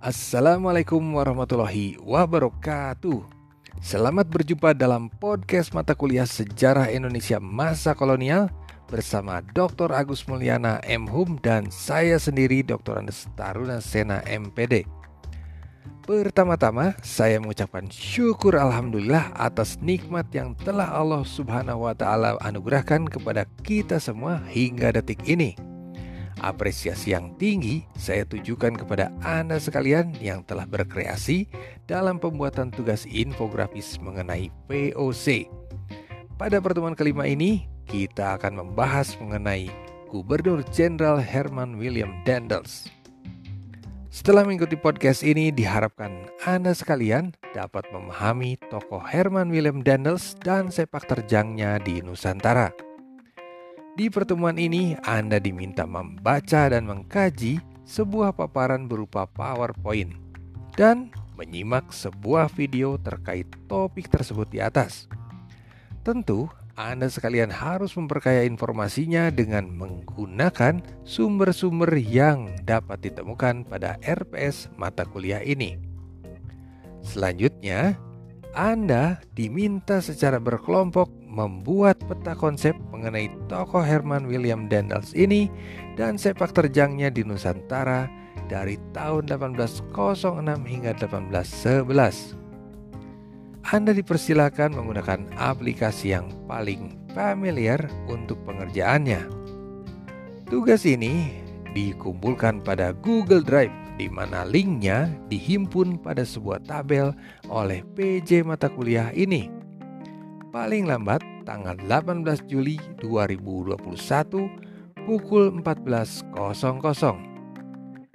Assalamualaikum warahmatullahi wabarakatuh. Selamat berjumpa dalam podcast mata kuliah Sejarah Indonesia Masa Kolonial bersama Dr. Agus Mulyana M. Hum dan saya sendiri Dr. Andes Taruna Sena MPD. Pertama-tama, saya mengucapkan syukur Alhamdulillah atas nikmat yang telah Allah Subhanahu wa Ta'ala anugerahkan kepada kita semua hingga detik ini. Apresiasi yang tinggi saya tujukan kepada Anda sekalian yang telah berkreasi dalam pembuatan tugas infografis mengenai VOC. Pada pertemuan kelima ini, kita akan membahas mengenai Gubernur Jenderal Herman William Dendels. Setelah mengikuti podcast ini, diharapkan Anda sekalian dapat memahami tokoh Herman William Dendels dan sepak terjangnya di Nusantara. Di pertemuan ini, Anda diminta membaca dan mengkaji sebuah paparan berupa PowerPoint dan menyimak sebuah video terkait topik tersebut di atas. Tentu, Anda sekalian harus memperkaya informasinya dengan menggunakan sumber-sumber yang dapat ditemukan pada RPS mata kuliah ini. Selanjutnya, Anda diminta secara berkelompok membuat peta konsep mengenai tokoh Herman William Daniels ini dan sepak terjangnya di Nusantara dari tahun 1806 hingga 1811. Anda dipersilakan menggunakan aplikasi yang paling familiar untuk pengerjaannya. Tugas ini dikumpulkan pada Google Drive di mana linknya dihimpun pada sebuah tabel oleh PJ mata kuliah ini paling lambat tanggal 18 Juli 2021 pukul 14.00.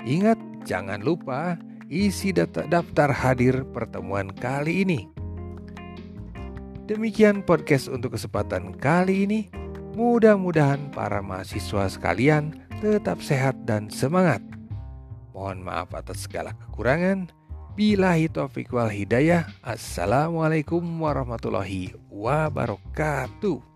Ingat, jangan lupa isi daftar hadir pertemuan kali ini. Demikian podcast untuk kesempatan kali ini. Mudah-mudahan para mahasiswa sekalian tetap sehat dan semangat. Mohon maaf atas segala kekurangan. Bilahi taufiq wal hidayah. Assalamualaikum warahmatullahi wabarakatuh.